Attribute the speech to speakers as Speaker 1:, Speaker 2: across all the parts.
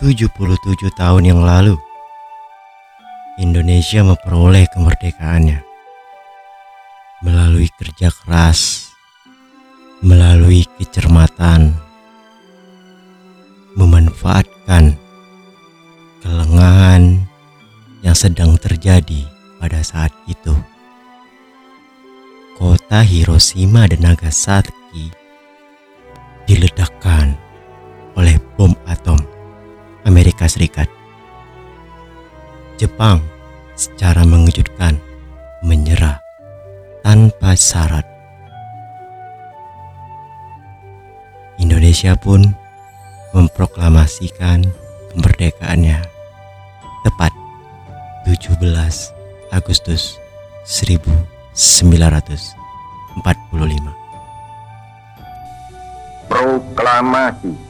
Speaker 1: 77 tahun yang lalu, Indonesia memperoleh kemerdekaannya melalui kerja keras, melalui kecermatan, memanfaatkan kelengahan yang sedang terjadi pada saat itu. Kota Hiroshima dan Nagasaki diledakkan oleh bom atom Amerika Serikat. Jepang secara mengejutkan menyerah tanpa syarat. Indonesia pun memproklamasikan kemerdekaannya tepat 17 Agustus 1945.
Speaker 2: Proklamasi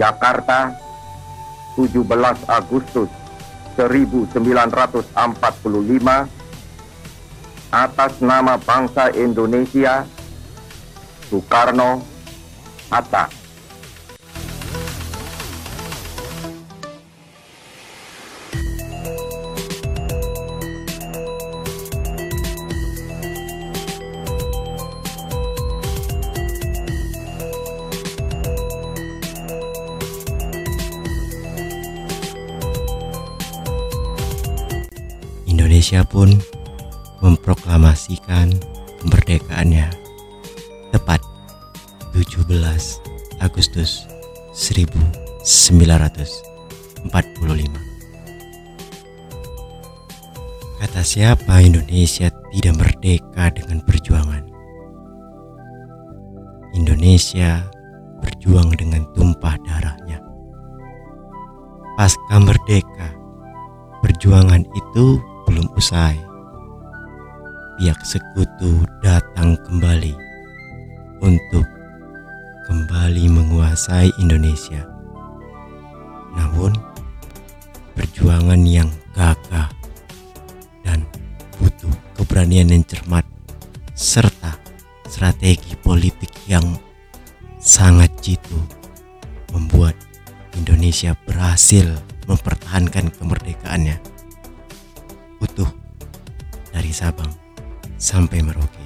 Speaker 2: Jakarta, 17 Agustus 1945 atas nama bangsa Indonesia Soekarno Hatta.
Speaker 1: Indonesia pun memproklamasikan kemerdekaannya tepat 17 Agustus 1945. Kata siapa Indonesia tidak merdeka dengan perjuangan? Indonesia berjuang dengan tumpah darahnya. Pasca merdeka, perjuangan itu belum usai. Pihak sekutu datang kembali untuk kembali menguasai Indonesia. Namun, perjuangan yang gagah dan butuh keberanian yang cermat serta strategi politik yang sangat jitu membuat Indonesia berhasil mempertahankan kemerdekaannya dari Sabang sampai Merauke.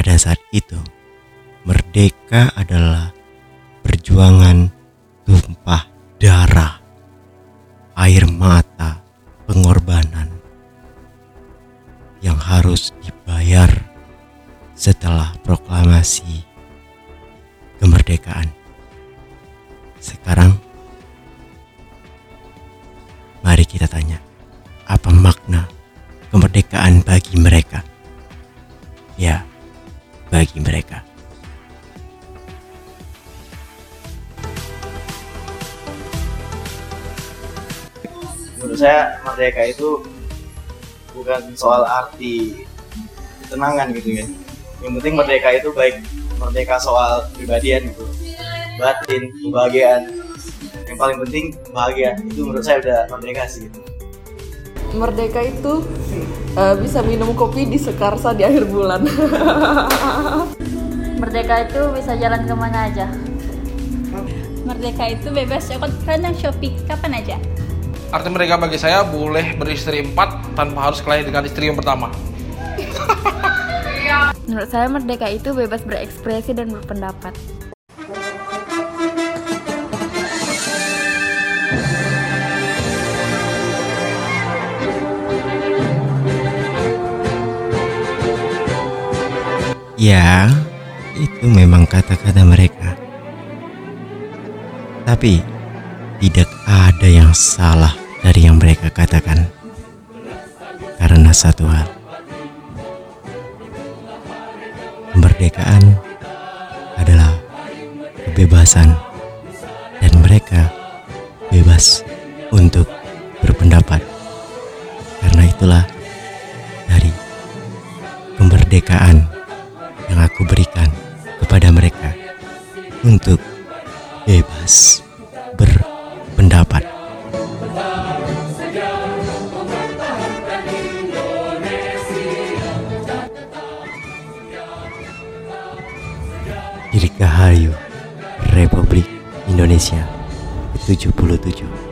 Speaker 1: Pada saat itu merdeka adalah perjuangan tumpah darah, air mata, pengorbanan yang harus dibayar setelah proklamasi kemerdekaan. Sekarang mari kita tanya, apa makna kemerdekaan bagi mereka? ya bagi mereka.
Speaker 3: menurut saya merdeka itu bukan soal arti ketenangan gitu ya yang penting merdeka itu baik merdeka soal pribadian gitu batin kebahagiaan yang paling penting bahagia itu menurut saya udah merdeka sih gitu.
Speaker 4: Merdeka itu eh, bisa minum kopi di Sekarsa di akhir bulan.
Speaker 5: merdeka itu bisa jalan ke mana aja?
Speaker 6: Merdeka itu bebas aku kan yang shopping kapan aja?
Speaker 7: Arti mereka bagi saya boleh beristri empat tanpa harus kelahi dengan istri yang pertama.
Speaker 5: Menurut saya merdeka itu bebas berekspresi dan berpendapat.
Speaker 1: Ya, itu memang kata-kata mereka. Tapi tidak ada yang salah dari yang mereka katakan. Karena satu hal. Kemerdekaan adalah kebebasan dan mereka bebas untuk berpendapat. Karena itulah dari kemerdekaan untuk bebas berpendapat. Dirgahayu Republik Indonesia ke-77